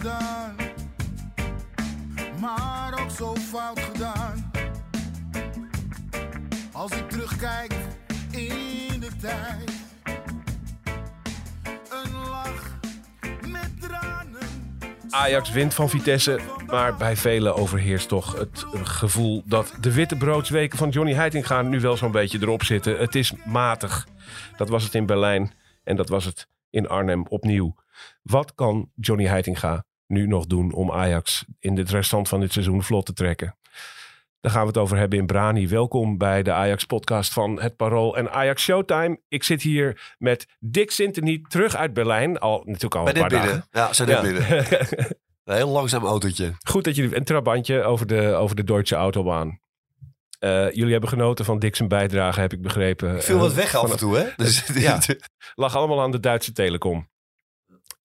Gedaan, maar ook zo fout gedaan. Als ik terugkijk in de tijd, een lach met tranen. Ajax wint van Vitesse, maar bij velen overheerst toch het gevoel dat de witte broodsweken van Johnny Heitinga nu wel zo'n beetje erop zitten. Het is matig. Dat was het in Berlijn en dat was het in Arnhem opnieuw. Wat kan Johnny Heitinga nu nog doen om Ajax in het restant van dit seizoen vlot te trekken? Daar gaan we het over hebben in Brani. Welkom bij de Ajax-podcast van Het Parool en Ajax Showtime. Ik zit hier met Dick Sintony terug uit Berlijn. Al, natuurlijk al Bij een paar dagen. Ja, zijn dit binnen. Een heel langzaam autootje. Goed dat jullie een trabantje over de, over de Deutsche Autobahn. Eh, jullie hebben genoten van Dick's bijdrage, heb ik begrepen. Ik viel Eh, wat weg af en toe, hè? Dus, Ja. Lag allemaal aan de Duitse Telecom.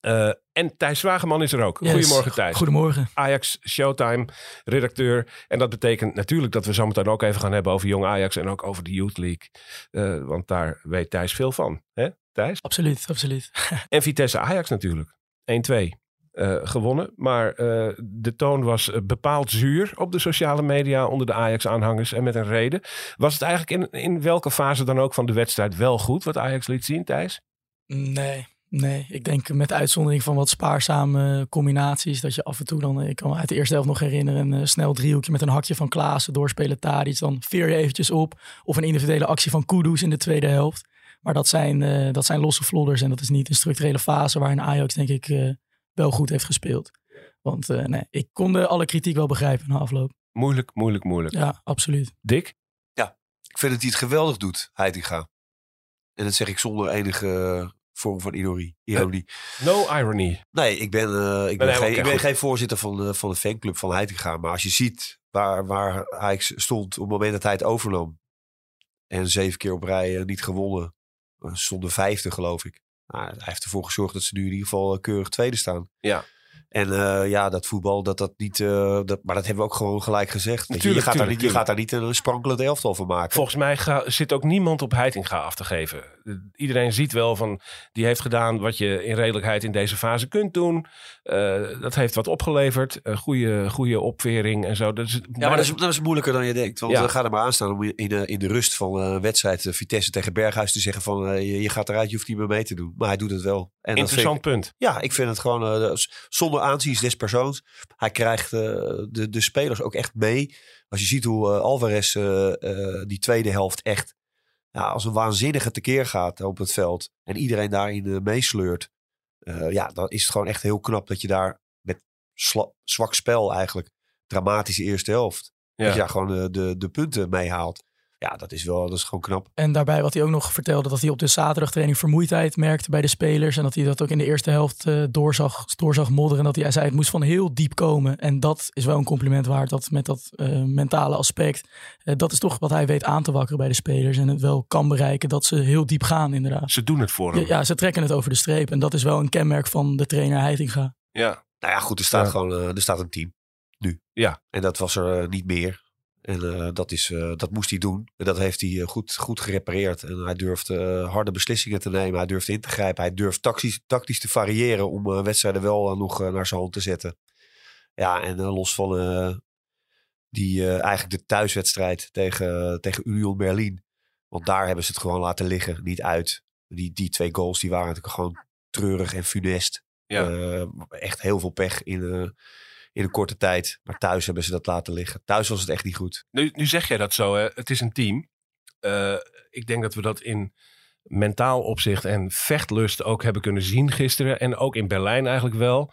Eh, en Thijs Zwageman is er ook. Yes. Goedemorgen Thijs. Goedemorgen. Ajax Showtime, redacteur. En dat betekent natuurlijk dat we zo meteen ook even gaan hebben over Jong Ajax en ook over de Youth League. Eh, want daar weet Thijs veel van. Hè, Thijs? Absoluut, absoluut. En Vitesse Ajax natuurlijk. 1-2 eh, gewonnen. Maar de toon was bepaald zuur op de sociale media onder de Ajax-aanhangers. En met een reden. Was het eigenlijk in, in welke fase dan ook van de wedstrijd wel goed wat Ajax liet zien, Thijs? Nee, nee. Ik denk met uitzondering van wat spaarzame combinaties. Dat je af en toe dan, ik kan me uit de eerste helft nog herinneren, een eh, snel driehoekje met een hakje van Klaassen doorspelen Tadic. Dan veer je eventjes op. Of een individuele actie van Kudus in de tweede helft. Maar dat zijn, eh, dat zijn losse vlodders en dat is niet een structurele fase waarin Ajax denk ik eh, wel goed heeft gespeeld. Want eh, nee, ik kon de alle kritiek wel begrijpen na afloop. Moeilijk, moeilijk, moeilijk. Ja, absoluut. Dick? Ik vind dat hij het geweldig doet, Heitinga. En dat zeg ik zonder enige vorm van ironie. ironie. No irony. Nee, ik ben, eh, ik ben, Nee, geen, ik ben geen voorzitter van de, van de fanclub van Heitinga. Maar als je ziet waar, waar Ajax stond op het moment dat hij het overnam. En zeven keer op rij eh, niet gewonnen. Eh, Stonden vijfde, geloof ik. Nou, hij heeft ervoor gezorgd dat ze nu in ieder geval eh, keurig tweede staan. Ja. En eh, ja, dat voetbal, dat dat niet... eh, dat, maar dat hebben we ook gewoon gelijk gezegd. Je, je, Tuurlijk, gaat daar niet, je gaat daar niet een sprankelend elftal van maken. Volgens mij ga- zit ook niemand op Heitinga af te geven. Iedereen ziet wel van, die heeft gedaan wat je in redelijkheid in deze fase kunt doen. Eh, dat heeft wat opgeleverd. Een goede, goede opvering en zo. Dat is, Ja, maar dat is, dat is moeilijker dan je denkt. Want Ja. ga er maar aan staan om in de, in de rust van een wedstrijd Vitesse tegen Berghuis te zeggen van je, je gaat eruit, je hoeft niet meer mee te doen. Maar hij doet het wel. En dat Interessant punt. ja, ik vind het gewoon zonder aanzien des persoons. Hij krijgt eh, de, de spelers ook echt mee. Als je ziet hoe eh, Alvarez eh, die tweede helft echt ja, als een waanzinnige tekeer gaat op het veld. En iedereen daarin meesleurt. Ja, dan is het gewoon echt heel knap dat je daar met zwak spel eigenlijk. Dramatische eerste helft. Ja. Dat je daar gewoon de, de punten meehaalt. Ja, dat is wel, dat is gewoon knap. En daarbij wat hij ook nog vertelde, dat hij op de zaterdagtraining vermoeidheid merkte bij de spelers. En dat hij dat ook in de eerste helft eh, doorzag, doorzag modderen. En dat hij, hij zei, het moest van heel diep komen. En dat is wel een compliment waard, dat met dat eh, mentale aspect. eh, dat is toch wat hij weet aan te wakkeren bij de spelers. En het wel kan bereiken dat ze heel diep gaan inderdaad. Ze doen het voor hem. Ja, ja, ze trekken het over de streep. En dat is wel een kenmerk van de trainer Heitinga. Ja. Nou ja, goed, er staat Ja. gewoon er staat een team. Nu. Ja. En dat was er niet meer. En eh, dat, is, eh, dat moest hij doen. En dat heeft hij eh, goed, goed gerepareerd. En hij durft harde beslissingen te nemen. Hij durft in te grijpen. Hij durft tactisch, tactisch te variëren om wedstrijden wel nog naar zijn hand te zetten. Ja, en los van die eigenlijk de thuiswedstrijd tegen, tegen Union Berlin. Want daar hebben ze het gewoon laten liggen. Niet uit. Die, die twee goals die waren natuurlijk gewoon treurig en funest. Ja. Echt heel veel pech in, in een korte tijd. Maar thuis hebben ze dat laten liggen. Thuis was het echt niet goed. Nu, nu zeg jij dat zo, hè? het is een team. Eh, ik denk dat we dat in mentaal opzicht en vechtlust ook hebben kunnen zien gisteren. En ook in Berlijn eigenlijk wel.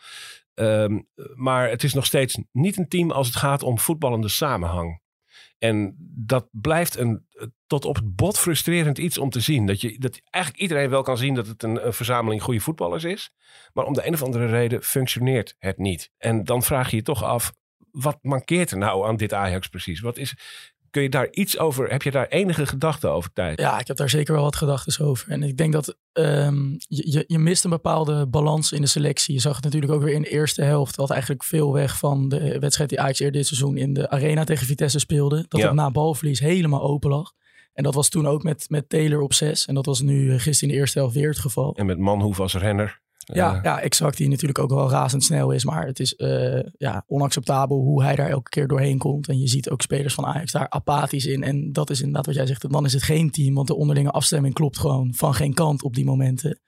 Ehm, maar het is nog steeds niet een team als het gaat om voetballende samenhang. En dat blijft een tot op het bot frustrerend iets om te zien. Dat, je, dat eigenlijk iedereen wel kan zien dat het een, een verzameling goede voetballers is. Maar om de een of andere reden functioneert het niet. En dan vraag je je toch af, wat mankeert er nou aan dit Ajax precies? Wat is, kun je daar iets over, heb je daar enige gedachten over tijd? Ja, ik heb daar zeker wel wat gedachten over. En ik denk dat um, je, je mist een bepaalde balans in de selectie. Je zag het natuurlijk ook weer in de eerste helft. Wat eigenlijk veel weg van de wedstrijd die Ajax eerder dit seizoen in de arena tegen Vitesse speelde. Dat ja. het na balverlies helemaal open lag. En dat was toen ook met, met Taylor op zes. En dat was nu gisteren in de eerste helft weer het geval. En met Manhoef als renner. Ja, ja, exact. Die natuurlijk ook wel razendsnel is. Maar het is uh, ja, onacceptabel hoe hij daar elke keer doorheen komt. En je ziet ook spelers van Ajax daar apathisch in. En dat is inderdaad wat jij zegt. Dan is het geen team. Want de onderlinge afstemming klopt gewoon van geen kant op die momenten.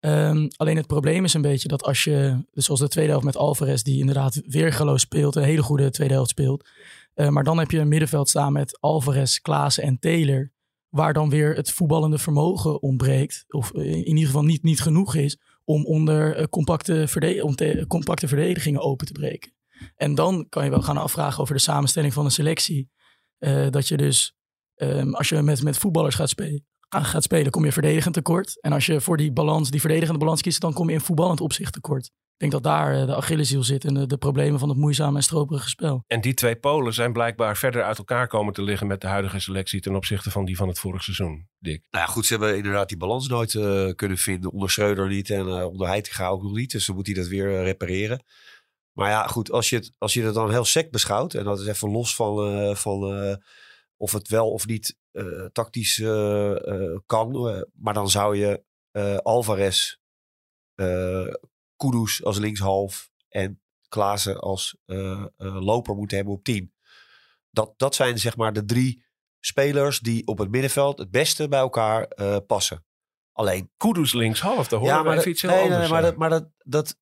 Um, alleen het probleem is een beetje dat als je, dus zoals de tweede helft met Alvarez, die inderdaad weergeloos speelt, een hele goede tweede helft speelt. Uh, maar dan heb je een middenveld staan met Alvarez, Klaassen en Taylor. Waar dan weer het voetballende vermogen ontbreekt. Of in ieder geval niet, niet genoeg is om onder uh, compacte, verde om te, compacte verdedigingen open te breken. En dan kan je wel gaan afvragen over de samenstelling van een selectie. Uh, dat je dus, um, als je met, met voetballers gaat spelen, gaat spelen, kom je verdedigend tekort. En als je voor die balans, die verdedigende balans kiest, dan kom je in voetballend opzicht tekort. Ik denk dat daar de Achilleshiel zit en de, de, problemen van het moeizame en stroperige spel. En die twee polen zijn blijkbaar verder uit elkaar komen te liggen met de huidige selectie ten opzichte van die van het vorige seizoen, Dick. Nou ja, goed, ze hebben inderdaad die balans nooit uh, kunnen vinden. Onder Schreuder niet en uh, onder Heitinga ook nog niet. Dus dan moet hij dat weer uh, repareren. Maar ja, goed, als je, het, als je het dan heel sec beschouwt, en dat is even los van, van of het wel of niet tactisch kan, maar dan zou je Alvarez Kudus als linkshalf en Klaassen als loper moeten hebben op 10. Dat, dat zijn zeg maar de drie spelers die op het middenveld het beste bij elkaar passen. Alleen Kudus linkshalf, daar horen ja, maar even iets heel nee, anders. Nee, maar, dat, maar dat, dat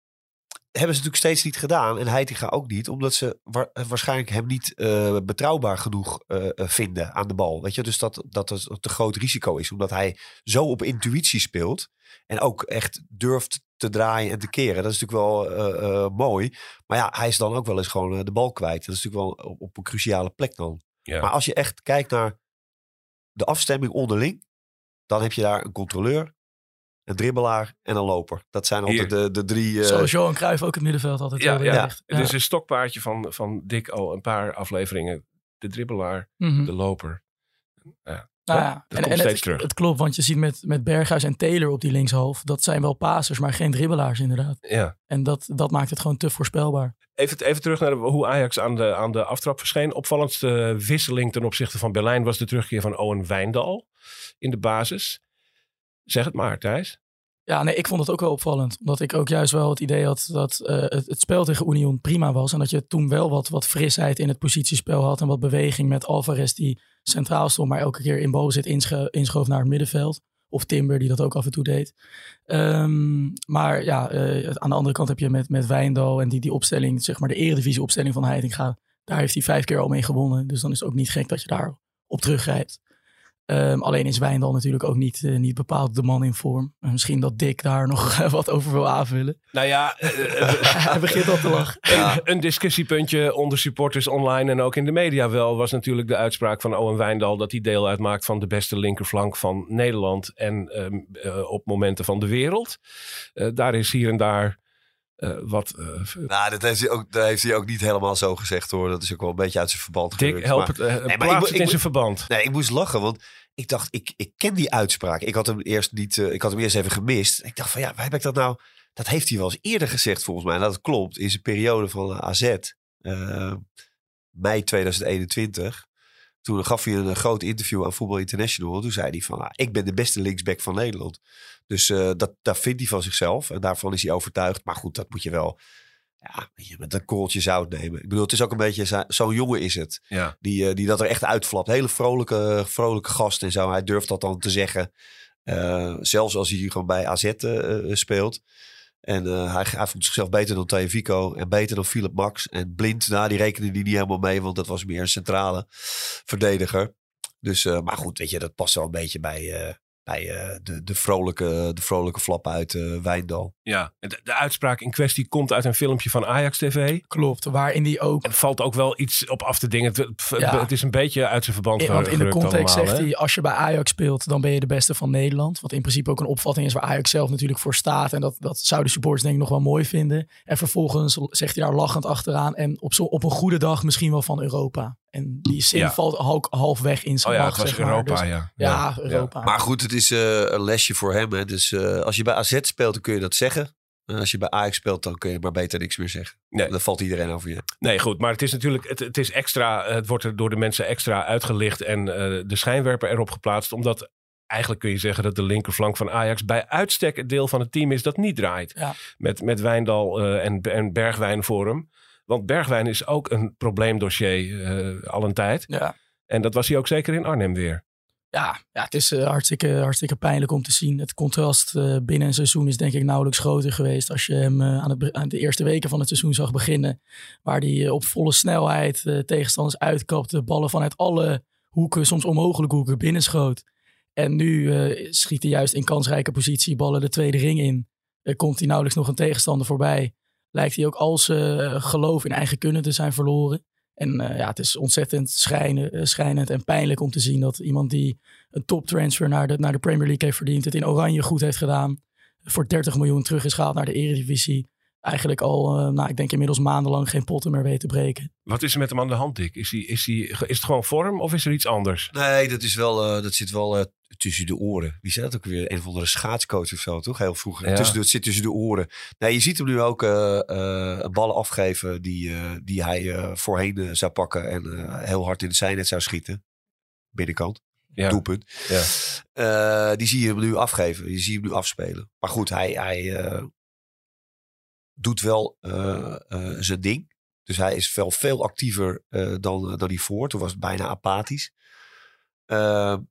hebben ze natuurlijk steeds niet gedaan. En Heitinga ook niet. Omdat ze wa waarschijnlijk hem niet uh, betrouwbaar genoeg uh, vinden aan de bal. Weet je, dus dat, dat het een te groot risico is. Omdat hij zo op intuïtie speelt. En ook echt durft te draaien en te keren. Dat is natuurlijk wel uh, mooi. Maar ja, hij is dan ook wel eens gewoon de bal kwijt. Dat is natuurlijk wel op, op een cruciale plek dan. Ja. Maar als je echt kijkt naar de afstemming onderling. Dan heb je daar een controleur, een dribbelaar en een loper. Dat zijn altijd de, de drie... Uh... Zoals Johan Cruijff ook het middenveld altijd ja, ja. ja. Het is een stokpaardje van, van Dick al een paar afleveringen. De dribbelaar, mm -hmm. de loper. Ja. Nou ja, dat en, komt en steeds het, terug. Het klopt, want je ziet met, met Berghuis en Taylor op die linkshalf. Dat zijn wel pasers, maar geen dribbelaars inderdaad. Ja. En dat, dat maakt het gewoon te voorspelbaar. Even, even terug naar de, hoe Ajax aan de, aan de aftrap verscheen. Opvallendste wisseling ten opzichte van Berlijn was de terugkeer van Owen Wijndal in de basis. Zeg het maar, Thijs. Ja, nee, ik vond het ook wel opvallend. Omdat ik ook juist wel het idee had dat uh, het, het, spel tegen Union prima was. En dat je toen wel wat, wat frisheid in het positiespel had. En wat beweging met Alvarez die centraal stond, maar elke keer in balbezit inscho inschoof naar het middenveld. Of Timber, die dat ook af en toe deed. Um, maar ja, uh, aan de andere kant heb je met, met Wijndal en die, die opstelling, zeg maar de eredivisie opstelling van Heitinga. Daar heeft hij vijf keer al mee gewonnen. Dus dan is het ook niet gek dat je daar op teruggrijpt. Um, alleen is Wijndal natuurlijk ook niet, uh, niet bepaald de man in vorm. En misschien dat Dick daar nog wat over wil aanvullen. Nou ja, uh, hij begint al te lachen. Ja. Een discussiepuntje onder supporters online en ook in de media wel was natuurlijk de uitspraak van Owen Wijndal dat hij deel uitmaakt van de beste linkerflank van Nederland en um, uh, op momenten van de wereld. daar is hier en daar uh, wat. Uh, nou, dat heeft, hij ook, dat heeft hij ook niet helemaal zo gezegd hoor. Dat is ook wel een beetje uit zijn verband Dick, help het, uh, nee, maar ik, het in zijn verband. Nee, ik moest lachen, want ik dacht, ik, ik ken die uitspraak. Ik had hem eerst niet, ik had hem eerst even gemist. Ik dacht van ja, waar heb ik dat nou? Dat heeft hij wel eens eerder gezegd volgens mij. En dat klopt, in zijn periode van AZ, mei 2021. Toen gaf hij een groot interview aan Voetbal International. Toen zei hij van, ah, ik ben de beste linksback van Nederland. Dus uh, dat, dat vindt hij van zichzelf. En daarvan is hij overtuigd. Maar goed, dat moet je wel ja, met een korreltje zout nemen. Ik bedoel, het is ook een beetje, zo'n jongen is het. Ja. Die, uh, die dat er echt uitflapt. Hele vrolijke, vrolijke gast en zo. Hij durft dat dan te zeggen. Uh, zelfs als hij gewoon bij AZ speelt. En hij, hij vond zichzelf beter dan Theo Vico en beter dan Philip Max. En Blind, nou, die rekende die niet helemaal mee, want dat was meer een centrale verdediger. Dus, maar goed, weet je, dat past wel een beetje bij, eh, de, de, vrolijke, de vrolijke flap uit uh, Wijndal. Ja, de, de, uitspraak in kwestie komt uit een filmpje van Ajax TV. Klopt, waarin die ook... En valt ook wel iets op af te dingen. Het, ja. het is een beetje uit zijn verband ja, Want in de context zegt hij, als je bij Ajax speelt, dan ben je de beste van Nederland. Wat in principe ook een opvatting is waar Ajax zelf natuurlijk voor staat. En dat, dat zouden supporters denk ik nog wel mooi vinden. En vervolgens zegt hij daar lachend achteraan. En op, zo, op een goede dag misschien wel van Europa. En die zin valt half, halfweg in zijn oh ja, het was Europa, dus, ja. ja. Europa. Maar goed, het is uh, een lesje voor hem. Hè. Dus uh, als je bij AZ speelt, dan kun je dat zeggen. Uh, als je bij Ajax speelt, dan kun je maar beter niks meer zeggen. Nee. Dan valt iedereen over je. Nee, goed. Maar het is natuurlijk, het, het is extra, het wordt er door de mensen extra uitgelicht en de schijnwerper erop geplaatst. Omdat eigenlijk kun je zeggen dat de linkerflank van Ajax bij uitstek het deel van het team is dat niet draait. Ja. Met, met Wijndal en, en Bergwijn voor hem. Want Bergwijn is ook een probleemdossier uh, al een tijd. Ja. En dat was hij ook zeker in Arnhem weer. Ja, ja het is uh, hartstikke, hartstikke pijnlijk om te zien. Het contrast uh, binnen een seizoen is denk ik nauwelijks groter geweest. Als je hem aan, het, aan, de eerste weken van het seizoen zag beginnen. Waar hij op volle snelheid tegenstanders uitkapte. Ballen vanuit alle hoeken, soms onmogelijke hoeken, binnenschoot. En nu schiet hij juist in kansrijke positie ballen de tweede ring in. komt hij nauwelijks nog een tegenstander voorbij lijkt hij ook al zijn eh, geloof in eigen kunnen te zijn verloren. En uh, ja, het is ontzettend schijnen, uh, schijnend en pijnlijk om te zien dat iemand die een toptransfer naar de, naar de Premier League heeft verdiend, het in Oranje goed heeft gedaan, voor 30 miljoen terug is gehaald naar de Eredivisie, eigenlijk al, uh, nou, ik denk inmiddels maandenlang geen potten meer weten te breken. Wat is er met hem aan de hand, Dick? Is, hij, is, hij, is het gewoon vorm of is er iets anders? Nee, dat, is wel, uh, dat zit wel uh, tussen de oren. Wie zei dat ook weer? Een van de schaatscoach of zo, toch? Heel vroeger. Ja. Tussen het zit tussen de oren. Nee, je ziet hem nu ook ballen afgeven die, die hij voorheen zou pakken en heel hard in de zijnet zou schieten. Binnenkant. Ja. Doelpunt. Ja. die zie je hem nu afgeven. Je ziet hem nu afspelen. Maar goed, hij, hij, doet wel uh, uh, zijn ding. Dus hij is veel, veel actiever uh, dan, dan voor. Toen was het bijna apathisch.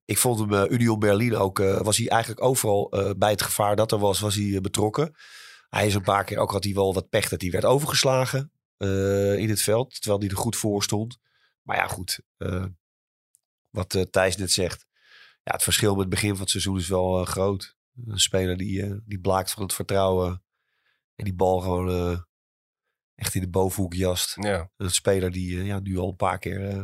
ik vond hem Union Berlin ook, was hij eigenlijk overal bij het gevaar dat er was, was hij betrokken. Hij is een paar keer, ook had hij wel wat pech dat hij werd overgeslagen in het veld. Terwijl hij er goed voor stond. Maar ja, goed. wat Thijs net zegt. Ja, het verschil met het begin van het seizoen is wel groot. Een speler die, die blaakt van het vertrouwen en die bal gewoon uh, echt in de bovenhoek jast. Ja. Een speler die uh, ja, nu al een paar keer uh,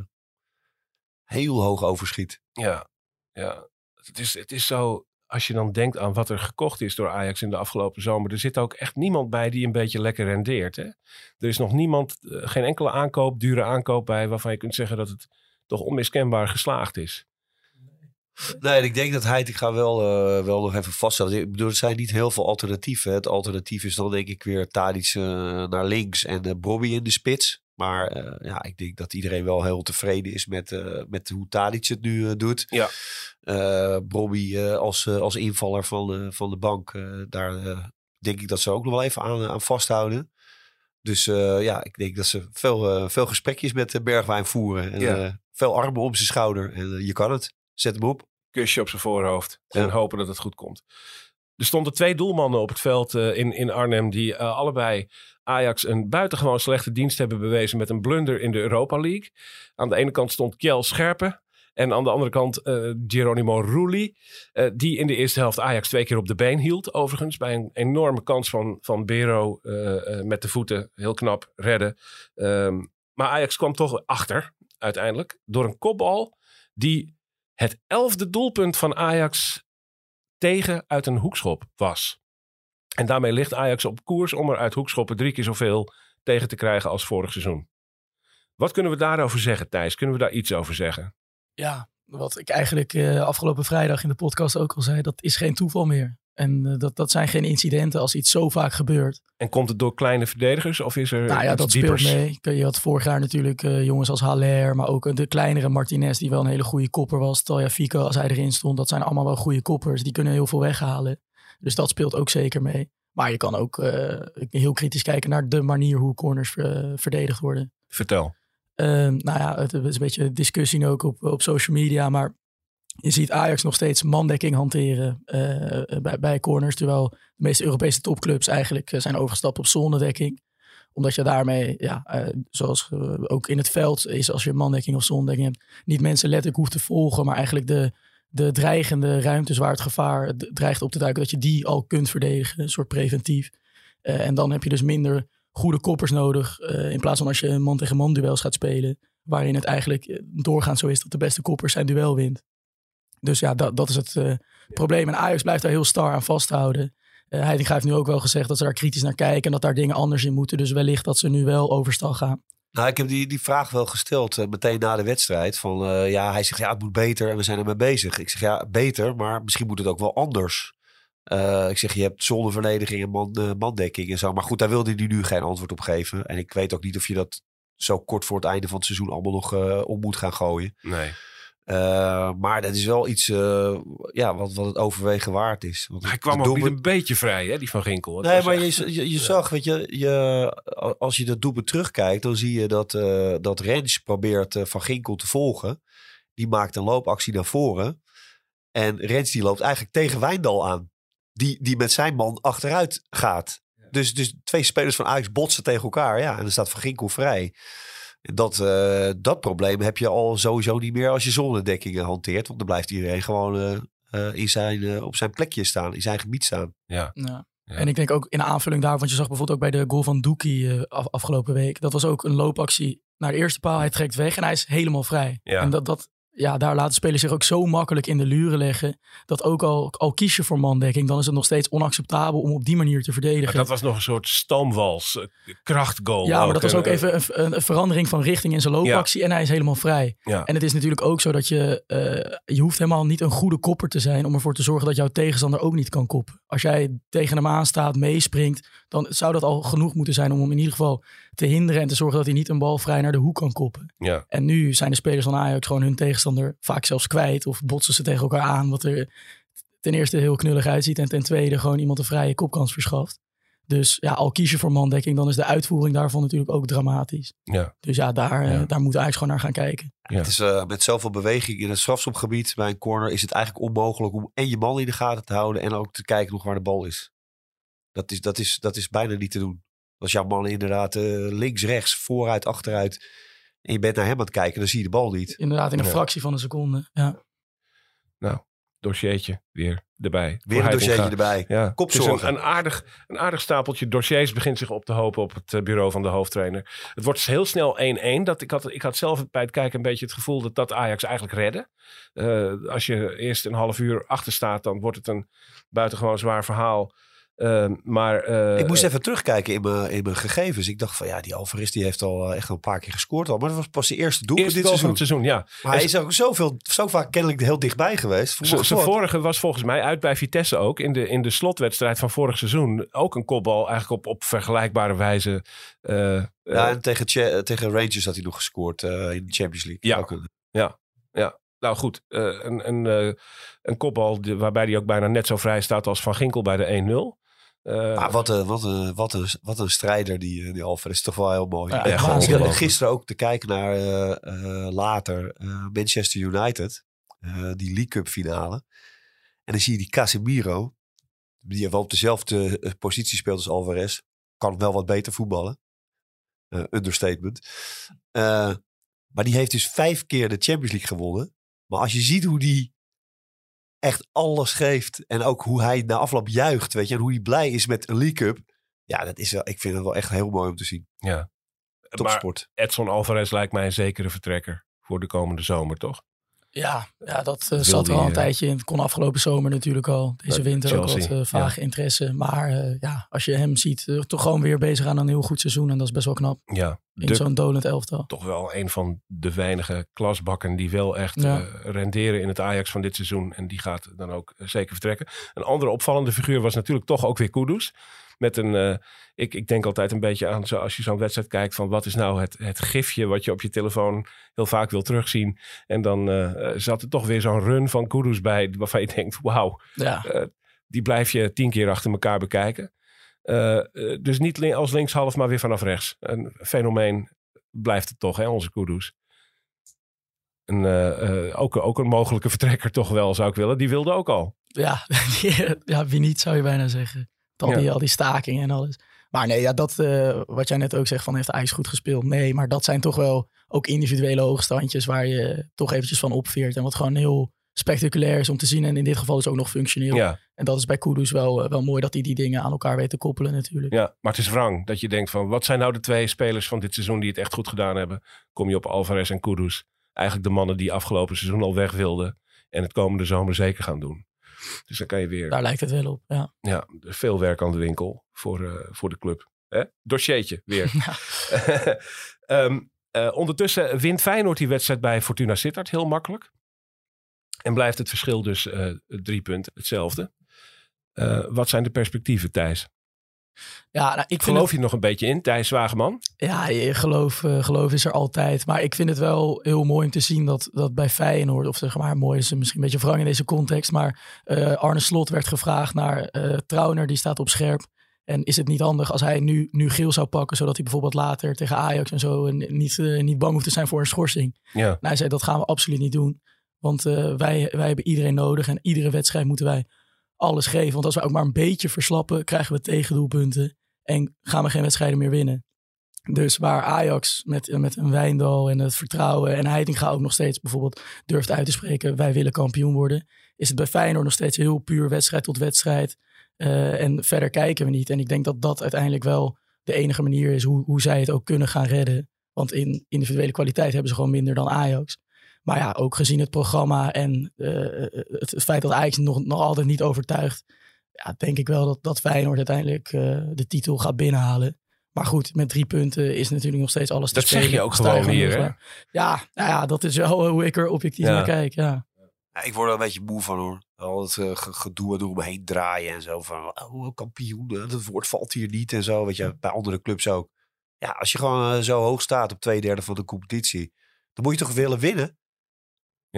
heel hoog overschiet. Ja, ja. Het is, het is zo, als je dan denkt aan wat er gekocht is door Ajax in de afgelopen zomer. Er zit ook echt niemand bij die een beetje lekker rendeert. Hè? Er is nog niemand, geen enkele aankoop, dure aankoop bij waarvan je kunt zeggen dat het toch onmiskenbaar geslaagd is. Nee, ik denk dat hij, ik ga wel, uh, wel nog even vaststellen. Ik bedoel, er zijn niet heel veel alternatieven. Het alternatief is dan denk ik weer Tadic uh, naar links en uh, Bobby in de spits. Maar ja, ik denk dat iedereen wel heel tevreden is met, met hoe Tadic het nu doet. Ja. Bobby als, als invaller van, van de bank, daar denk ik dat ze ook nog wel even aan, aan vasthouden. Dus ja, ik denk dat ze veel, veel gesprekjes met Bergwijn voeren. En ja. veel armen om zijn schouder. En je kan het. Zet hem op. Kusje op zijn voorhoofd. En hopen dat het goed komt. Er stonden twee doelmannen op het veld uh, in, in Arnhem. Die uh, allebei Ajax een buitengewoon slechte dienst hebben bewezen. Met een blunder in de Europa League. Aan de ene kant stond Kjell Scherpen. En aan de andere kant uh, Geronimo Rulli. die in de eerste helft Ajax twee keer op de been hield. Overigens bij een enorme kans van, van Bero met de voeten. Heel knap redden. Um, maar Ajax kwam toch achter uiteindelijk. Door een kopbal die het elfde doelpunt van Ajax tegen uit een hoekschop was. En daarmee ligt Ajax op koers om er uit hoekschoppen drie keer zoveel tegen te krijgen als vorig seizoen. Wat kunnen we daarover zeggen, Thijs? Kunnen we daar iets over zeggen? Ja, wat ik eigenlijk uh, afgelopen vrijdag in de podcast ook al zei, dat is geen toeval meer. En uh, dat, dat zijn geen incidenten als iets zo vaak gebeurt. En komt het door kleine verdedigers of is er Nou ja, dat diepers? speelt mee. Je had vorig jaar natuurlijk uh, jongens als Haller, maar ook de kleinere Martinez die wel een hele goede kopper was. Talja Fico als hij erin stond, dat zijn allemaal wel goede koppers. Die kunnen heel veel weghalen. Dus dat speelt ook zeker mee. Maar je kan ook uh, heel kritisch kijken naar de manier hoe corners verdedigd worden. Vertel. Ehm, nou ja, het is een beetje discussie ook op, op social media, maar je ziet Ajax nog steeds mandekking hanteren uh, bij, corners. Terwijl de meeste Europese topclubs eigenlijk uh, zijn overgestapt op zonnedekking. Omdat je daarmee, ja, uh, zoals ook in het veld is als je mandekking of zonnedekking hebt, niet mensen letterlijk hoeft te volgen, maar eigenlijk de, de dreigende ruimtes waar het gevaar dreigt op te duiken, dat je die al kunt verdedigen, een soort preventief. Eh, en dan heb je dus minder goede koppers nodig, eh, in plaats van als je man tegen man duels gaat spelen, waarin het eigenlijk eh, doorgaans zo is dat de beste kopper zijn duel wint. Dus ja, dat, dat is het eh, probleem. En Ajax blijft daar heel star aan vasthouden. Eh Heitinga heeft nu ook wel gezegd dat ze daar kritisch naar kijken en dat daar dingen anders in moeten. Dus wellicht dat ze nu wel overstal gaan. Nou, ik heb die, die vraag wel gesteld eh, meteen na de wedstrijd. Van, eh, ja, hij zegt ja, het moet beter en we zijn ermee bezig. Ik zeg ja, beter, maar misschien moet het ook wel anders. Eh, ik zeg, je hebt zonneverdediging en man, mandekking en zo. Maar goed, daar wilde hij nu geen antwoord op geven. En ik weet ook niet of je dat zo kort voor het einde van het seizoen allemaal nog om moet gaan gooien. Nee. Eh, maar dat is wel iets eh, ja, wat, wat het overwegen waard is. Want Hij kwam ook niet een beetje vrij, hè, die van Ginkel. Het Nee, maar echt- je, je, je zag, weet je, je, als je dat doelpunt terugkijkt, dan zie je dat, eh dat Rens probeert Van Ginkel te volgen. Die maakt een loopactie naar voren. En Rens die loopt eigenlijk tegen Wijndal aan. Die, die met zijn man achteruit gaat. Dus, dus twee spelers van Ajax botsen tegen elkaar. Ja, en dan staat Van Ginkel vrij. Dat, eh, dat probleem heb je al sowieso niet meer als je zonnedekkingen hanteert. Want dan blijft iedereen gewoon eh, eh, in zijn, op zijn plekje staan. In zijn gebied staan. Ja. Ja. Ja. En ik denk ook in aanvulling daarvan, want je zag bijvoorbeeld ook bij de goal van Doekie eh, af, afgelopen week. Dat was ook een loopactie naar de eerste paal. Hij trekt weg en hij is helemaal vrij. Ja. En dat, dat, ja, daar laten spelers zich ook zo makkelijk in de luren leggen. Dat ook al, al kies je voor mandekking, dan is het nog steeds onacceptabel om op die manier te Maar verdedigen. dat was nog een soort stoomwals, eh, krachtgoal. ja, maar dat was ook even een, een, een verandering van richting in zijn loopactie. En hij is helemaal vrij. Ja. En het is natuurlijk ook zo dat je... eh, je hoeft helemaal niet een goede kopper te zijn... om ervoor te zorgen dat jouw tegenstander ook niet kan koppen. Als jij tegen hem aanstaat, meespringt... dan zou dat al genoeg moeten zijn om hem in ieder geval te hinderen... en te zorgen dat hij niet een bal vrij naar de hoek kan koppen. Ja. En nu zijn de spelers van Ajax gewoon hun tegenstander vaak zelfs kwijt... of botsen ze tegen elkaar aan, wat er ten eerste heel knullig uitziet... en ten tweede gewoon iemand een vrije kopkans verschaft. Dus ja, al kies je voor mandekking... dan is de uitvoering daarvan natuurlijk ook dramatisch. Ja. Dus ja, daar, eh, Ja. daar moet Ajax gewoon naar gaan kijken. Ja. Het is eh, met zoveel beweging in het strafschopgebied bij een corner is het eigenlijk onmogelijk om en je man in de gaten te houden en ook te kijken nog waar de bal is. Dat is, dat is, dat is bijna niet te doen. Als jouw man inderdaad eh, links, rechts, vooruit, achteruit en je bent naar hem aan het kijken, dan zie je de bal niet. Inderdaad, in een Ja. fractie van een seconde. Ja. Dossiertje weer erbij. Weer een dossiertje erbij. Ja, Kopzorgen. Het is een, een, aardig, een aardig stapeltje dossiers begint zich op te hopen op het eh, bureau van de hoofdtrainer. Het wordt heel snel 1-1. Dat, ik, had, ik had zelf bij het kijken een beetje het gevoel dat dat Ajax eigenlijk redde. Eh, als je eerst een half uur achter staat, dan wordt het een buitengewoon zwaar verhaal. Eh, maar, eh, ik moest even terugkijken in mijn, in mijn gegevens. Ik dacht van ja, die Alvarez die heeft al eh, echt al een paar keer gescoord al. Maar dat was pas de eerste doelpunt eerste dit seizoen. het seizoen, ja. Maar hij is ook zoveel, zo vaak kennelijk heel dichtbij geweest. Zijn zijn vorige was volgens mij uit bij Vitesse ook. In de, in de slotwedstrijd van vorig seizoen. Ook een kopbal eigenlijk op, op vergelijkbare wijze. eh, eh, Ja, en tegen, tegen Rangers had hij nog gescoord eh, in de Champions League. Ja. Ook een- Nou goed, eh, een, een, eh, een kopbal waarbij hij ook bijna net zo vrij staat als Van Ginkel bij de 1-0. Maar wat een, wat, een, wat, een, wat een strijder die, eh, die Alvarez. is toch wel heel mooi. Ja, Ik gisteren ook te kijken naar eh, later Manchester United. die League Cup finale. En dan zie je die Casemiro. Die wel op dezelfde positie speelt als Alvarez. Kan wel wat beter voetballen. Understatement. Maar die heeft dus vijf keer de Champions League gewonnen. Maar als je ziet hoe die echt alles geeft. En ook hoe hij na afloop juicht. Weet je, en hoe hij blij is met een League Cup. Ja, dat is wel, ik vind het wel echt heel mooi om te zien. ja. Maar Topsport. Edson Alvarez lijkt mij een zekere vertrekker voor de komende zomer, toch? Ja, ja dat eh, zat er al een eh, tijdje in. Het kon afgelopen zomer natuurlijk al. Deze Bij winter ook wat eh, vage interesse. Maar eh, ja, als je hem ziet, eh, toch gewoon weer bezig aan een heel goed seizoen. En dat is best wel knap Ja, in zo'n dolend elftal. toch wel een van de weinige klasbakken die wel echt Ja. eh, renderen in het Ajax van dit seizoen. En die gaat dan ook eh, zeker vertrekken. Een andere opvallende figuur was natuurlijk toch ook weer Kudus. Met een, eh, ik, ik denk altijd een beetje aan, zo, als je zo'n wedstrijd kijkt, van wat is nou het, het gifje wat je op je telefoon heel vaak wil terugzien. En dan eh, eh, zat er toch weer zo'n run van Kudus bij, waarvan je denkt, wauw, Ja, die blijf je tien keer achter elkaar bekijken. Dus niet als linkshalf, maar weer vanaf rechts. Een fenomeen blijft het toch, hè, onze Kudus. Een, ook, ook een mogelijke vertrekker toch wel, zou ik willen. Die wilde ook al. ja, ja, wie niet zou je bijna zeggen. Al Ja. die, al die stakingen en alles. Maar nee, ja, dat, eh, wat jij net ook zegt van heeft Ajax goed gespeeld. Nee, maar dat zijn toch wel ook individuele hoogstandjes waar je toch eventjes van opveert. En wat gewoon heel spectaculair is om te zien. En in dit geval is ook nog functioneel. Ja, En dat is bij Kudus wel, eh, wel mooi dat hij die dingen aan elkaar weet te koppelen natuurlijk. ja, maar het is wrang dat je denkt van... wat zijn nou de twee spelers van dit seizoen die het echt goed gedaan hebben? Kom je op Alvarez en Kudus. Eigenlijk de mannen die afgelopen seizoen al weg wilden. En het komende zomer zeker gaan doen. Dus dan kan je weer... Daar lijkt het wel op. Ja. Ja, veel werk aan de winkel voor, eh, voor de club. Hè? Dossiertje weer. Ehm, eh, ondertussen wint Feyenoord die wedstrijd bij Fortuna Sittard heel makkelijk. En blijft het verschil dus eh, drie punten hetzelfde. Wat zijn de perspectieven, Thijs? Ja, nou, ik Geloof je er nog een beetje in, Thijs Wageman? Ja, geloof, eh, geloof is er altijd. Maar ik vind het wel heel mooi om te zien dat, dat bij Feyenoord, of zeg maar, mooi is misschien een beetje wrang in deze context, maar eh, Arne Slot werd gevraagd naar eh Trauner, die staat op scherp. En is het niet handig als hij nu, nu geel zou pakken, zodat hij bijvoorbeeld later tegen Ajax en zo en niet, niet bang hoeft te zijn voor een schorsing? Ja, Nou, hij zei, dat gaan we absoluut niet doen. Want wij, wij hebben iedereen nodig en iedere wedstrijd moeten wij alles geven. Want als we ook maar een beetje verslappen, krijgen we tegendoelpunten en gaan we geen wedstrijden meer winnen. Dus waar Ajax met, met een Wijndal en het vertrouwen en Heitinga ook nog steeds bijvoorbeeld durft uit te spreken, wij willen kampioen worden, is het bij Feyenoord nog steeds heel puur wedstrijd tot wedstrijd. Eh, en verder kijken we niet. En ik denk dat dat uiteindelijk wel de enige manier is hoe, hoe zij het ook kunnen gaan redden. Want in individuele kwaliteit hebben ze gewoon minder dan Ajax. Maar ja, ook gezien het programma en eh, het, het feit dat Ajax nog, nog altijd niet overtuigt. Ja, denk ik wel dat, dat Feyenoord uiteindelijk eh, de titel gaat binnenhalen. Maar goed, met drie punten is natuurlijk nog steeds alles te Dat zeg spelen. je ook Sta je gewoon hier, hè? Ja, nou ja, dat is wel hoe ik er objectief Ja. naar kijk. Ja. Ja, ik word er een beetje moe van hoor. Al het eh, ge- gedoe door me heen draaien en zo. Van, oh, kampioen, eh, dat woord valt hier niet en zo. Weet je, bij andere clubs ook. Ja, als je gewoon eh, zo hoog staat op twee derde van de competitie. Dan moet je toch willen winnen?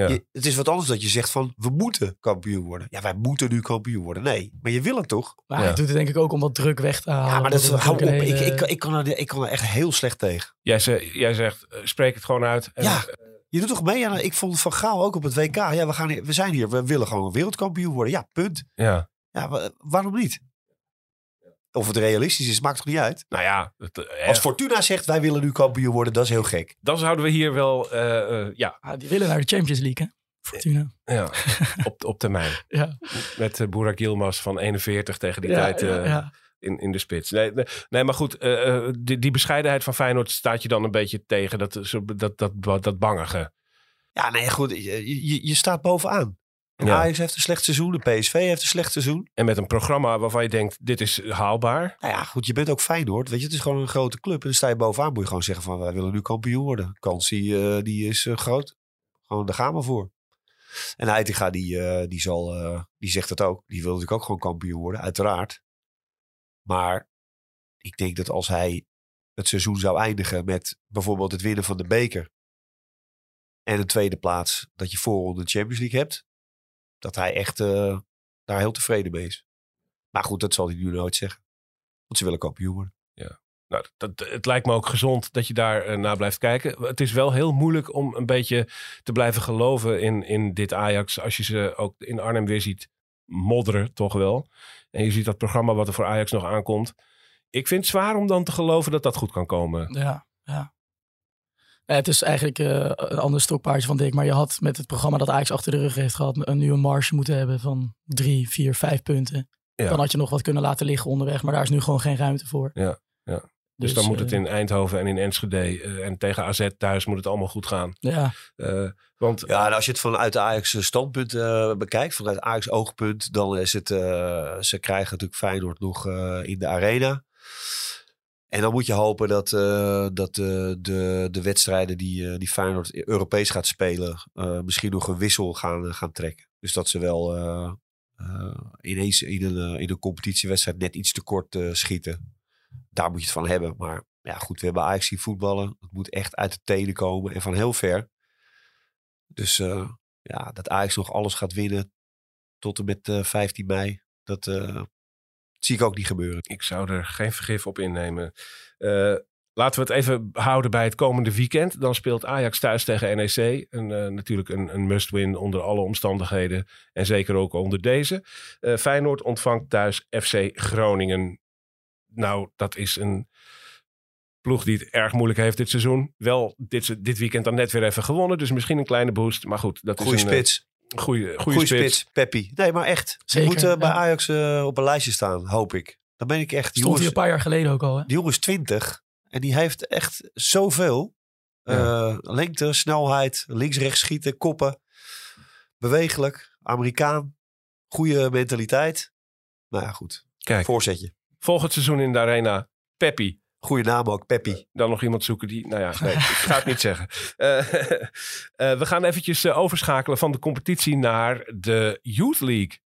Ja. Je- het is wat anders dat je zegt van, we moeten kampioen worden. Ja, wij moeten nu kampioen worden. Nee, maar je wil het toch? Maar Ja. hij doet het denk ik ook om wat druk weg te halen. Ja, maar dat is, hou op. Ik, ik, ik, kan er, ik kan er echt heel slecht tegen. Jij, ze- jij zegt, eh, spreek het gewoon uit. En, Ja. Je doet toch mee? aan ik vond Van Gaal ook op het WK. Ja, we, gaan hier, we zijn hier. We willen gewoon wereldkampioen worden. Ja, punt. ja. Ja, wa- waarom niet? Of het realistisch is, maakt toch niet uit? Nou ja, het, eh, Als Fortuna zegt, wij willen nu kampioen worden, dat is heel gek. dan zouden we hier wel, eh, eh, ja, Ah, die willen naar de Champions League, hè? Fortuna. ja op, op termijn. Ja, Met uh, Burak Yilmaz van 41 tegen die ja, tijd ja, eh, ja. in, in de spits. Nee, nee, nee maar goed, eh, eh, die, die bescheidenheid van Feyenoord staat je dan een beetje tegen. Dat, zo- dat, dat, dat, dat bangige. Ja, nee, goed. Je, je, je staat bovenaan. En Ja. Ajax heeft een slecht seizoen. De PSV heeft een slecht seizoen. En met een programma waarvan je denkt, dit is haalbaar. Nou ja, goed. Je bent ook Feyenoord. Weet je, het is gewoon een grote club. En dan sta je bovenaan. Moet je gewoon zeggen van, wij willen nu kampioen worden. Kans die, eh, die is eh, groot. Gewoon, daar gaan we voor. En Heitinga, die, eh, die, zal, die zegt het ook. Die wil natuurlijk ook gewoon kampioen worden, uiteraard. Maar ik denk dat als hij het seizoen zou eindigen met bijvoorbeeld het winnen van de beker. En een tweede plaats, dat je voor de Champions League hebt. Dat hij echt eh, daar heel tevreden mee is. Maar goed, dat zal hij nu nooit zeggen. Want ze willen kampioen worden. Nou, dat, het lijkt me ook gezond dat je daar eh, naar blijft kijken. Het is wel heel moeilijk om een beetje te blijven geloven in, in dit Ajax. Als je ze ook in Arnhem weer ziet modderen, toch wel. En je ziet dat programma wat er voor Ajax nog aankomt. Ik vind het zwaar om dan te geloven dat dat goed kan komen. Ja, ja. Ja, het is eigenlijk eh, een ander stokpaardje van Dick. Maar je had met het programma dat Ajax achter de rug heeft gehad... een nieuwe marge moeten hebben van drie, vier, vijf punten. Ja. Dan had je nog wat kunnen laten liggen onderweg. Maar daar is nu gewoon geen ruimte voor. Ja, ja. Dus, dan moet het eh, in Eindhoven en in Enschede eh, en tegen AZ thuis moet het allemaal goed gaan. Ja, Eh, want Ja, en als je het vanuit de Ajax standpunt eh, bekijkt, vanuit Ajax oogpunt, dan is het, eh, ze krijgen natuurlijk Feyenoord nog eh, in de arena. En dan moet je hopen dat, eh, dat de, de, de wedstrijden die, eh, die Feyenoord Europees gaat spelen, eh, misschien nog een wissel gaan, gaan trekken. Dus dat ze wel eh, eh, ineens in een, eh, in een competitiewedstrijd net iets te kort eh, schieten. Daar moet je het van hebben. Maar ja, goed, we hebben Ajax zien voetballen. Het moet echt uit de tenen komen en van heel ver. Dus eh, ja, dat Ajax nog alles gaat winnen tot en met eh 15 mei, dat eh, zie ik ook niet gebeuren. ik zou er geen vergif op innemen. Eh, laten we het even houden bij het komende weekend. Dan speelt Ajax thuis tegen NEC. Een, eh, natuurlijk een, een must-win onder alle omstandigheden. En zeker ook onder deze. Eh, Feyenoord ontvangt thuis FC Groningen. Nou, dat is een ploeg die het erg moeilijk heeft dit seizoen. Wel dit, dit weekend dan net weer even gewonnen. Dus misschien een kleine boost. Maar goed, dat Goeie is een, spits. Goeie, goeie, Goeie spits. spits, Peppi. Nee, maar echt. Die Zeker, moet eh, bij ja. Ajax eh, op een lijstje staan, hoop ik. Dan ben ik echt... Die Stond hij jongens, een paar jaar geleden ook al, hè? die jongen is 20 en die heeft echt zoveel. Eh, lengte, snelheid, links-rechts schieten, koppen. Bewegelijk, Amerikaan. Goede mentaliteit. Nou ja, goed. Kijk, Voorzetje. volgend seizoen in de Arena, Peppi. Goede naam ook, Peppi. Dan nog iemand zoeken die, nou ja, nee, ik ga het niet zeggen. Eh, eh, we gaan eventjes eh, overschakelen van de competitie naar de Youth League.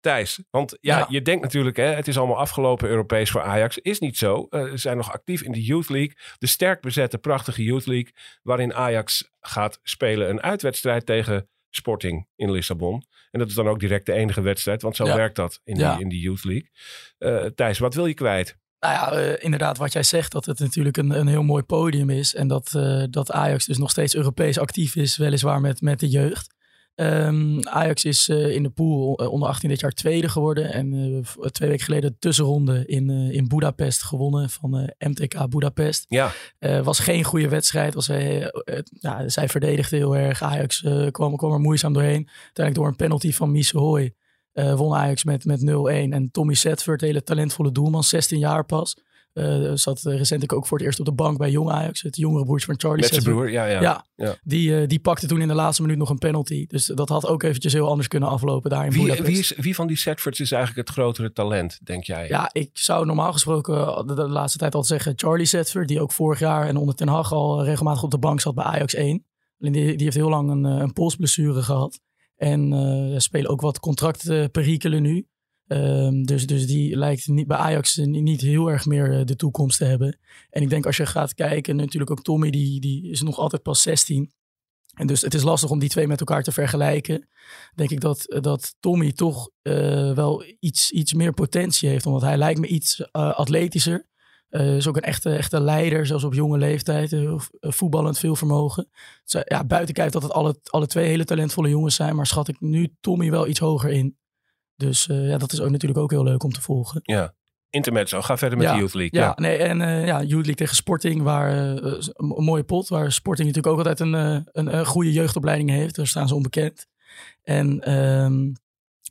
Thijs, want ja, Ja. je denkt natuurlijk, hè, het is allemaal afgelopen Europees voor Ajax. Is niet zo. Eh, ze zijn nog actief in de Youth League. De sterk bezette, prachtige Youth League. Waarin Ajax gaat spelen een uitwedstrijd tegen Sporting in Lissabon. En dat is dan ook direct de enige wedstrijd, want zo Ja. werkt dat in, Ja. die, in die Youth League. Eh, Thijs, wat wil je kwijt? Nou ja, eh, inderdaad wat jij zegt, dat het natuurlijk een, een heel mooi podium is. En dat, eh, dat Ajax dus nog steeds Europees actief is, weliswaar met, met de jeugd. Ehm, Ajax is eh, in de pool onder 18 dit jaar tweede geworden. En twee weken geleden de tussenronde in, in Budapest gewonnen van MTK Budapest. Ja, was geen goede wedstrijd. Was, ja, zij verdedigden heel erg. Ajax kwam, kwam er moeizaam doorheen. Uiteindelijk door een penalty van Mies Hoy eh, won Ajax met, met 0-1. En Tommy Setford, hele talentvolle doelman, 16 jaar pas. eh, zat eh, recentelijk ook voor het eerst op de bank bij Jong Ajax. Het jongere broertje van Charlie met zijn broer. Ja, ja. Ja, Ja. Die, die pakte toen in de laatste minuut nog een penalty. Dus dat had ook eventjes heel anders kunnen aflopen daar in Wie, wie, is, wie van die Setfords is eigenlijk het grotere talent, denk jij? Ja, ik zou normaal gesproken de, de laatste tijd altijd zeggen Charlie Setford, die ook vorig jaar en onder Ten Hag al regelmatig op de bank zat bij Ajax 1. Alleen die, die heeft heel lang een, een polsblessure gehad. En eh, er spelen ook wat contractperikelen nu. Ehm, dus, dus die lijkt niet, bij Ajax niet- heel erg meer eh, de toekomst te hebben. En ik denk als je gaat kijken, natuurlijk ook Tommy, die, die is nog altijd pas 16. En dus het is lastig om die twee met elkaar te vergelijken. Denk ik dat, dat Tommy toch eh, wel iets, iets meer potentie heeft. Omdat hij lijkt me iets atletischer. Eh, is ook een echte, echte leider, zelfs op jonge leeftijd. eh, voetballend veel vermogen. Dus, ja, buiten kijkt dat het alle, alle twee hele talentvolle jongens zijn. Maar schat ik nu Tommy wel iets hoger in. Dus ja, dat is ook natuurlijk ook heel leuk om te volgen. Ja. Intermezzo, ga verder met Ja, de Youth League. Ja, nee, en eh ja, Youth League tegen Sporting, waar een, mooie pot, waar Sporting natuurlijk ook altijd een, een, een goede jeugdopleiding heeft. Daar staan ze onbekend. En ehm,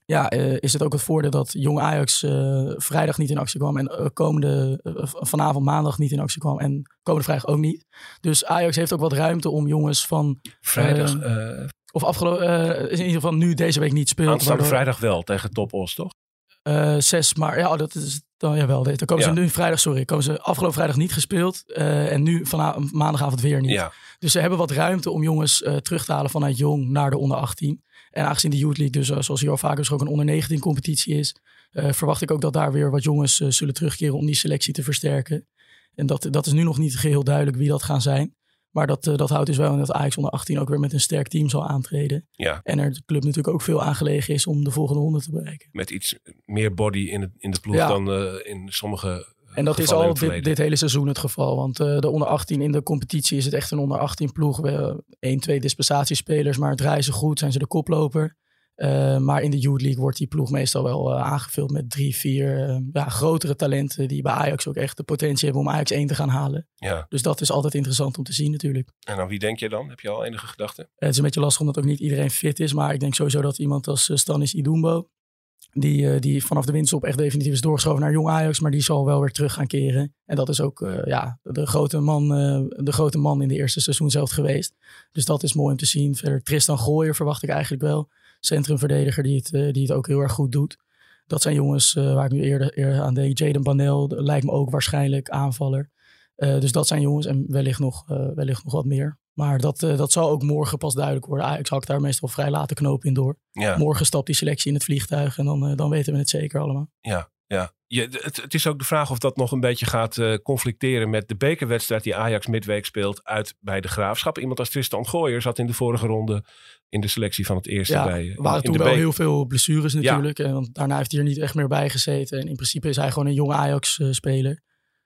ja, eh, is het ook het voordeel dat Jong Ajax eh, vrijdag niet in actie kwam en eh, komende vanavond maandag niet in actie kwam en komende vrijdag ook niet. Dus Ajax heeft ook wat ruimte om jongens van, Vrijdag, of afgelopen, in ieder geval nu deze week niet speelt. aanstaande waardoor- vrijdag wel tegen Top Os, toch? 6 maar ja, dat is dan jawel. Dan komen Ja. ze nu vrijdag, sorry, komen ze afgelopen vrijdag niet gespeeld en nu vanavond maandagavond weer niet. Ja. Dus ze hebben wat ruimte om jongens terug te halen vanuit jong naar de onder 18. En aangezien de Youth League dus, eh, zoals hier al vaker is, ook een onder 19 competitie is, eh, verwacht ik ook dat daar weer wat jongens eh, zullen terugkeren om die selectie te versterken. En dat, dat is nu nog niet geheel duidelijk wie dat gaan zijn. Maar dat, dat houdt dus wel in dat Ajax onder 18 ook weer met een sterk team zal aantreden. ja, En er de club natuurlijk ook veel aangelegen is om de volgende ronde te bereiken. met iets meer body in, het, in de ploeg Ja. dan in sommige En dat is al dit, dit hele seizoen het geval. Want eh, de onder 18 in de competitie is het echt een onder 18 ploeg. We hebben één, twee dispensatiespelers, maar draaien ze goed, zijn ze de koploper. Eh, maar in de Youth League wordt die ploeg meestal wel eh, aangevuld met drie, vier eh, ja, grotere talenten. Die bij Ajax ook echt de potentie hebben om Ajax 1 te gaan halen. Ja. Dus dat is altijd interessant om te zien natuurlijk. En aan wie denk je dan? Heb je al enige gedachten? Het is een beetje lastig omdat ook niet iedereen fit is. Maar ik denk sowieso dat iemand als Stanis Idumbo... Die, eh, die vanaf de winststop echt definitief is doorgeschoven naar Jong Ajax. Maar die zal wel weer terug gaan keren. En dat is ook eh, ja, de, grote man, eh, de grote man in de eerste seizoen zelf geweest. Dus dat is mooi om te zien. Verder Tristan Gooier verwacht ik eigenlijk wel. Centrumverdediger die het, die het ook heel erg goed doet. Dat zijn jongens waar ik nu eerder, eerder aan denk. Jaden Banel lijkt me ook waarschijnlijk aanvaller. Dus dat zijn jongens en wellicht nog, wellicht nog wat meer. Maar dat, eh, dat zal ook morgen pas duidelijk worden. Ajax hakt daar meestal vrij late knoop in door. Ja, Morgen stapt die selectie in het vliegtuig en dan, eh, dan weten we het zeker allemaal. ja, ja. Je, het, het is ook de vraag of dat nog een beetje gaat eh, conflicteren met de bekerwedstrijd die Ajax midweek speelt uit bij de Graafschap. Iemand als Tristan Gooier zat in de vorige ronde in de selectie van het eerste Ja, bij waren toen wel heel veel blessures natuurlijk. En want daarna heeft hij er niet echt meer bij gezeten. En in principe is hij gewoon een jonge Ajax-speler.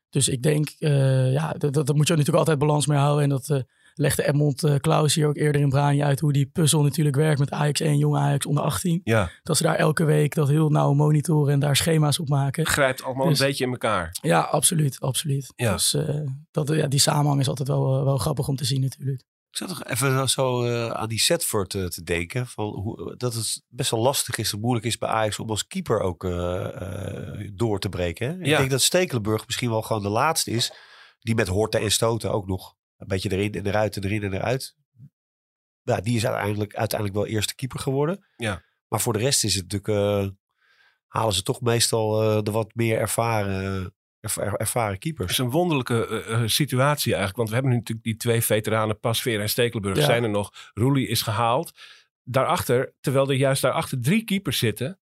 Dus ik denk, ja, dat, dat, dat moet je natuurlijk altijd balans mee houden. En dat legde Edmond eh, Klaus hier ook eerder in Brani uit hoe die puzzel natuurlijk werkt met Ajax 1, jonge Ajax onder 18. Ja, Dat ze daar elke week dat heel nauw monitoren en daar schema's op maken. grijpt allemaal Dus- een beetje in elkaar. Ja, absoluut, absoluut. Ja. Dus eh, dat, ja, die samenhang is altijd wel, eh, wel grappig om te zien natuurlijk. Ik zat nog even zo eh, aan die Setford eh, te denken. Van hoe, dat het best wel lastig is en moeilijk is bij Ajax om als keeper ook eh, eh, door te breken. Hè? Ik denk dat Stekelenburg misschien wel gewoon de laatste is. Die met horten en stoten ook nog een beetje erin en eruit en erin en eruit. Ja, die is uiteindelijk, uiteindelijk wel eerste keeper geworden. Ja. Maar voor de rest is het natuurlijk... eh, halen ze toch meestal eh, de wat meer ervaren, erva- ervaren Het keepers. is een wonderlijke eh, situatie eigenlijk. Want we hebben nu natuurlijk die twee veteranen, Pasveer en Stekelenburg, Ja. zijn er nog. Roelie is gehaald. Daarachter, terwijl er juist daarachter drie keepers zitten,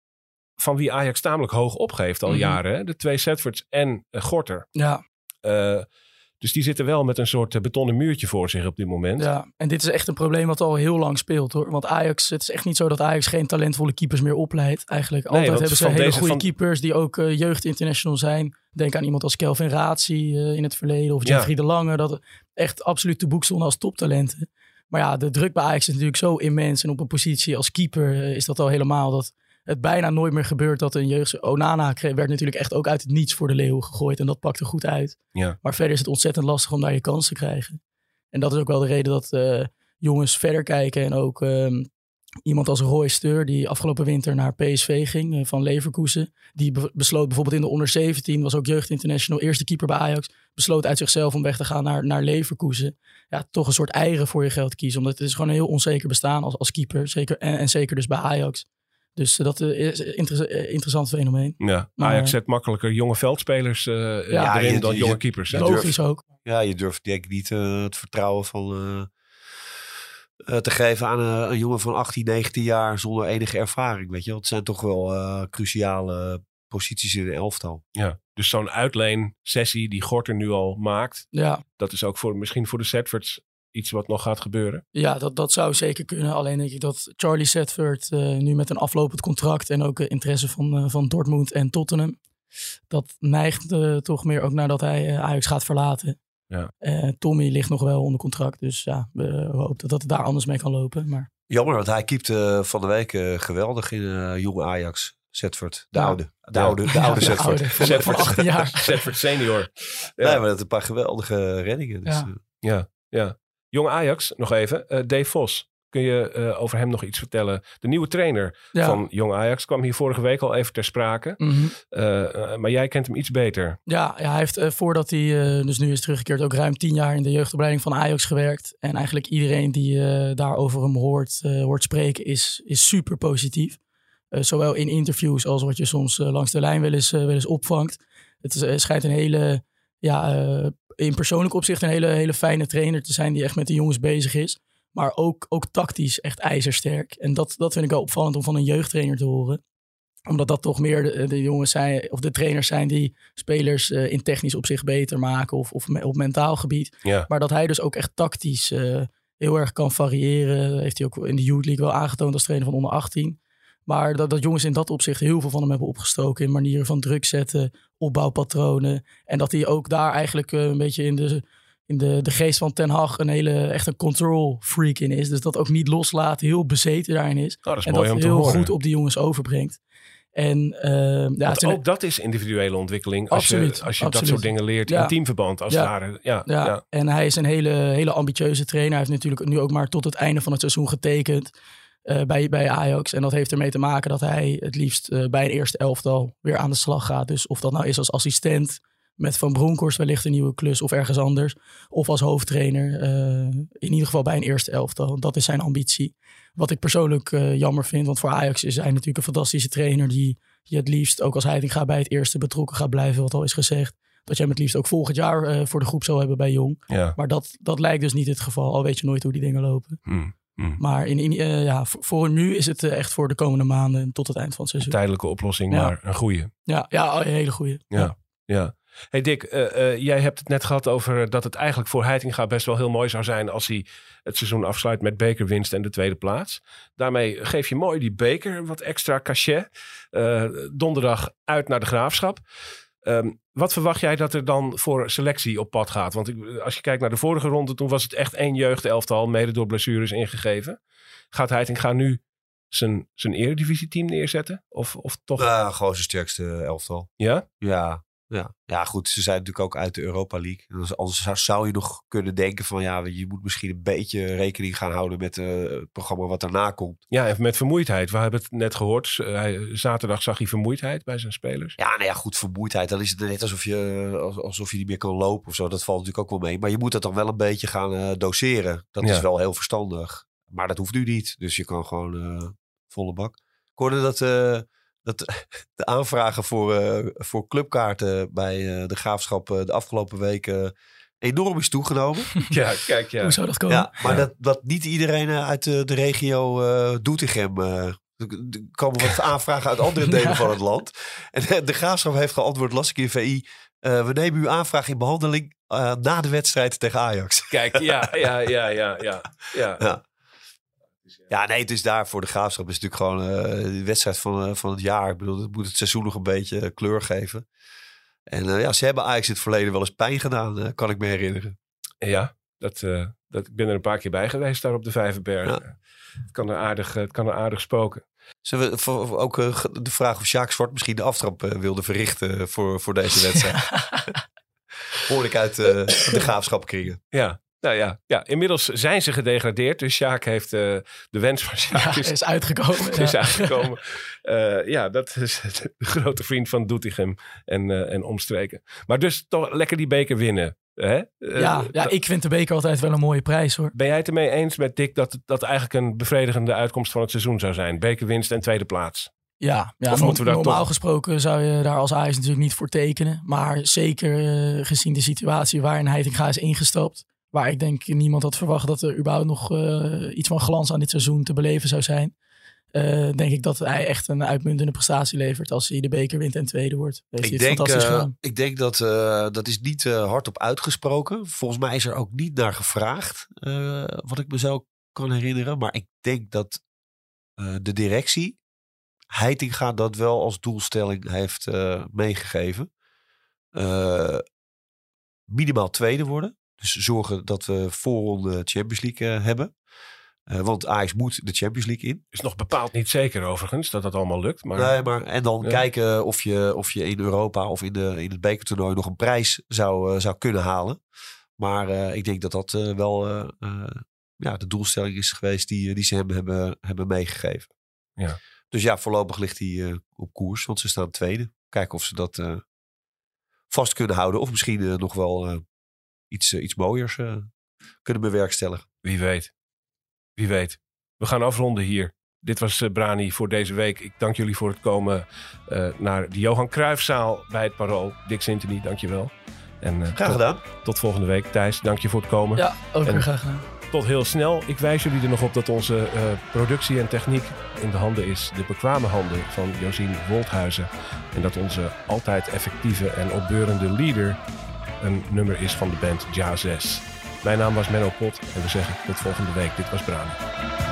van wie Ajax tamelijk hoog opgeeft al Mhm. jaren. Hè? De twee Setfords en Gorter. Ja, Eh, dus die zitten wel met een soort eh, betonnen muurtje voor zich op dit moment. ja, en dit is echt een probleem wat al heel lang speelt hoor. Want Ajax, het is echt niet zo dat Ajax geen talentvolle keepers meer opleidt. Eigenlijk altijd hebben ze hele deze- goede van- keepers die ook eh, jeugd international zijn. Denk aan iemand als Kelvin Razi eh, in het verleden of Ja. Jeffrey de Lange. Dat echt absoluut te boek stonden als toptalenten. Maar ja, de druk bij Ajax is natuurlijk zo immens. En op een positie als keeper is dat al helemaal dat het bijna nooit meer gebeurt dat een jeugd... Onana werd natuurlijk echt ook uit het niets voor de leeuw gegooid. En dat pakte goed uit. Ja. Maar verder is het ontzettend lastig om daar je kans te krijgen. En dat is ook wel de reden dat eh, jongens verder kijken. En ook ehm, iemand als Roy Steur, die afgelopen winter naar PSV ging eh, van Leverkusen. Die be- besloot bijvoorbeeld in de onder 17, was ook jeugd international, eerste keeper bij Ajax. Besloot uit zichzelf om weg te gaan naar, naar Leverkusen. Ja, toch een soort eieren voor je geld kiezen. Omdat het is gewoon een heel onzeker bestaan als, als keeper. Zeker, en, en zeker dus bij Ajax. Dus eh, dat eh, is een eh, interessant fenomeen. Ja, Maar- Ajax zet makkelijker jonge veldspelers eh, Ja, erin je- dan je- jonge keepers. je Logisch ook. Ja, je durft denk ik niet het vertrouwen van, te geven aan een, een jongen van 18, 19 jaar zonder enige ervaring. Weet je, wel. het zijn toch wel eh, cruciale posities in een elftal. Ja, dus zo'n uitleen-sessie die Gorter nu al maakt, Ja, dat is ook voor, misschien voor de Setfords iets wat nog gaat gebeuren. Ja, dat, dat zou zeker kunnen. Alleen denk ik dat Charlie Setford eh, nu met een aflopend contract en ook eh, interesse van, eh, van Dortmund en Tottenham. Dat neigt eh, toch meer ook nadat hij eh, Ajax gaat verlaten. Ja. Eh, Tommy ligt nog wel onder contract. Dus ja, we hopen dat, dat het daar anders mee kan lopen. Maar Jammer, want hij keepte van de week geweldig in eh, jonge Ajax. Zetford, de Ja. oude. De oude, de oude Zetford. Zetford. van 18 jaar. Setford senior. Ja. Nee, maar dat een paar geweldige reddingen. Dus, Ja. Ja, ja. Jong Ajax, nog even. eh Dave Vos. Kun je eh, over hem nog iets vertellen? De nieuwe trainer Ja. van Jong Ajax kwam hier vorige week al even ter sprake. Mhm. Eh, maar jij kent hem iets beter. Ja, ja, hij heeft voordat hij dus nu is teruggekeerd ook ruim tien jaar in de jeugdopleiding van Ajax gewerkt. En eigenlijk iedereen die eh, daar over hem hoort, hoort spreken is, is super positief. Zowel in interviews als wat je soms langs de lijn wel eens, wel eens opvangt. Het is, schijnt een hele, ja, in persoonlijk opzicht een hele, hele fijne trainer te zijn die echt met de jongens bezig is. Maar ook, ook tactisch echt ijzersterk. En dat, dat vind ik wel opvallend om van een jeugdtrainer te horen omdat dat toch meer de, de jongens zijn, of de trainers zijn die spelers eh, in technisch opzicht beter maken of, of me- op mentaal gebied. Ja. Maar dat hij dus ook echt tactisch eh, heel erg kan variëren. Heeft hij ook in de Youth League wel aangetoond als trainer van onder 18. Maar dat, dat jongens in dat opzicht heel veel van hem hebben opgestoken. In manieren van druk zetten, opbouwpatronen. En dat hij ook daar eigenlijk eh, een beetje in de, in de, de geest van Ten Hag een hele, echt een control freak in is. Dus dat ook niet loslaat, heel bezeten daarin is. Oh, dat is en mooi dat om te heel horen. goed op die jongens overbrengt. En eh, ja, ook dat is individuele ontwikkeling. Als Absoluut, je, als je dat soort dingen leert Ja. in teamverband. Als Ja. het ware. Ja, Ja, ja. en hij is een hele, hele ambitieuze trainer. Hij heeft natuurlijk nu ook maar tot het einde van het seizoen getekend eh, bij, bij Ajax. En dat heeft ermee te maken dat hij het liefst eh, bij een eerste elftal weer aan de slag gaat. Dus of dat nou is als assistent met Van Bronckhorst wellicht een nieuwe klus of ergens anders. Of als hoofdtrainer, eh, in ieder geval bij een eerste elftal. Dat is zijn ambitie. Wat ik persoonlijk jammer vind, want voor Ajax is hij natuurlijk een fantastische trainer die je het liefst, ook als hij gaat bij het eerste betrokken gaat blijven, wat al is gezegd. Dat jij hem het liefst ook volgend jaar voor de groep zal hebben bij Jong. ja. Maar dat, dat lijkt dus niet het geval. Al weet je nooit hoe die dingen lopen. Hm, hm. Maar in, in, eh, ja, voor, nu is het eh, echt voor de komende maanden tot het eind van het seizoen. Tijdelijke oplossing, Ja. maar een goede. Ja, ja een hele goede. Ja. Ja. Hey Dick, eh, jij hebt het net gehad over dat het eigenlijk voor Heitinga best wel heel mooi zou zijn als hij het seizoen afsluit met bekerwinst en de tweede plaats. Daarmee geef je mooi die beker wat extra cachet. Donderdag uit naar de graafschap. Ehm, wat verwacht jij dat er dan voor selectie op pad gaat? Want ik, als je kijkt naar de vorige ronde, toen was het echt één jeugdelftal, mede door blessures ingegeven. Gaat Heitinga nu zijn, zijn eredivisieteam neerzetten? Of, of toch? nou, gewoon zijn sterkste elftal. Ja? Ja, Ja. ja, goed. Ze zijn natuurlijk ook uit de Europa League. Dus anders zou, je nog kunnen denken van ja, je moet misschien een beetje rekening gaan houden met eh, het programma wat daarna komt. Ja, en met vermoeidheid. We hebben het net gehoord. Eh, zaterdag zag hij vermoeidheid bij zijn spelers. Ja, nou ja, goed, vermoeidheid. Dan is het net alsof je, als- alsof je niet meer kan lopen of zo. Dat valt natuurlijk ook wel mee. Maar je moet dat dan wel een beetje gaan eh, doseren. Dat Ja. is wel heel verstandig. Maar dat hoeft nu niet. Dus je kan gewoon volle bak. Ik hoorde dat, dat de aanvragen voor, eh, voor clubkaarten bij eh, de graafschap eh, de afgelopen weken enorm is toegenomen. Ja, kijk, ja. Hoe zou dat komen? Ja, maar Ja. Dat, dat niet iedereen uit de, de regio eh Doetinchem... eh, er er komen wat aanvragen uit andere delen Ja. van het land. En de, graafschap heeft geantwoord, las ik in VI... eh, we nemen uw aanvraag in behandeling eh, na de wedstrijd tegen Ajax. Kijk, ja, ja, ja, ja, ja. ja. Ja. Ja, nee, het is daar voor de graafschap. is natuurlijk gewoon eh, de wedstrijd van, eh, van het jaar. Ik bedoel, het moet het seizoen nog een beetje eh, kleur geven. En ja, ze hebben Ajax in het verleden wel eens pijn gedaan, kan ik me herinneren. Ja, dat, dat, ik ben er een paar keer bij geweest daar op de Vijverberg. Ja. Het, kan er aardig, het kan er aardig spoken. Zullen we voor- ook de vraag of Sjaak Zwart misschien de aftrap wilde verrichten voor, voor deze wedstrijd? Hoor ik uit de graafschapkringen. Ja, nou ja, ja, inmiddels zijn ze gedegradeerd. Dus Sjaak heeft eh, de wens van Sjaak Ja, is, is uitgekomen. is ja. uitgekomen. Eh, ja, dat is de grote vriend van Doetinchem en, eh, en omstreken. Maar dus toch lekker die beker winnen. Hè? Ja, ja, ik vind de beker altijd wel een mooie prijs hoor. Ben jij het ermee eens met Dick dat dat eigenlijk een bevredigende uitkomst van het seizoen zou zijn? Bekerwinst en tweede plaats. Ja, ja no- normaal toch- gesproken zou je daar als Ajax natuurlijk niet voor tekenen. Maar zeker gezien de situatie waarin Heitinga is ingestapt. Waar ik denk niemand had verwacht dat er überhaupt nog eh, iets van glans aan dit seizoen te beleven zou zijn. eh, denk ik dat hij echt een uitmuntende prestatie levert als hij de beker wint en tweede wordt. Heeft Ik denk, eh, ik denk dat dat is niet hardop uitgesproken. Volgens mij is er ook niet naar gevraagd, wat ik me zo kan herinneren. Maar ik denk dat de directie Heitinga dat wel als doelstelling heeft meegegeven. Minimaal tweede worden. Dus zorgen dat we voorronde Champions League eh, hebben. Eh, want Ajax moet de Champions League in. Is nog bepaald niet zeker overigens dat dat allemaal lukt. Maar Nee, maar, en dan Ja. kijken of je, of je in Europa of in, de, in het bekertoernooi nog een prijs zou, eh, zou kunnen halen. Maar ik denk dat dat wel ja, de doelstelling is geweest die, die ze hem hebben, hebben meegegeven. Ja. Dus ja, voorlopig ligt hij op koers, want ze staan tweede. Kijken of ze dat vast kunnen houden. Of misschien nog wel iets, eh, iets mooiers eh, kunnen bewerkstelligen. wie weet. Wie weet. We gaan afronden hier. Dit was eh, Brani voor deze week. Ik dank jullie voor het komen eh, naar de Johan Cruijffzaal bij het Parool. Dick Sintony, dankjewel. En eh, Graag tot, gedaan. tot volgende week. Thijs, dank je voor het komen. Ja, ook en- graag gedaan. Tot heel snel. Ik wijs jullie er nog op dat onze eh, productie en techniek in de handen is. De bekwame handen van Josien Wolthuizen. En dat onze altijd effectieve en opbeurende leader een nummer is van de band Ja 6. Mijn naam was Menno Pot en we zeggen tot volgende week. Dit was Brani.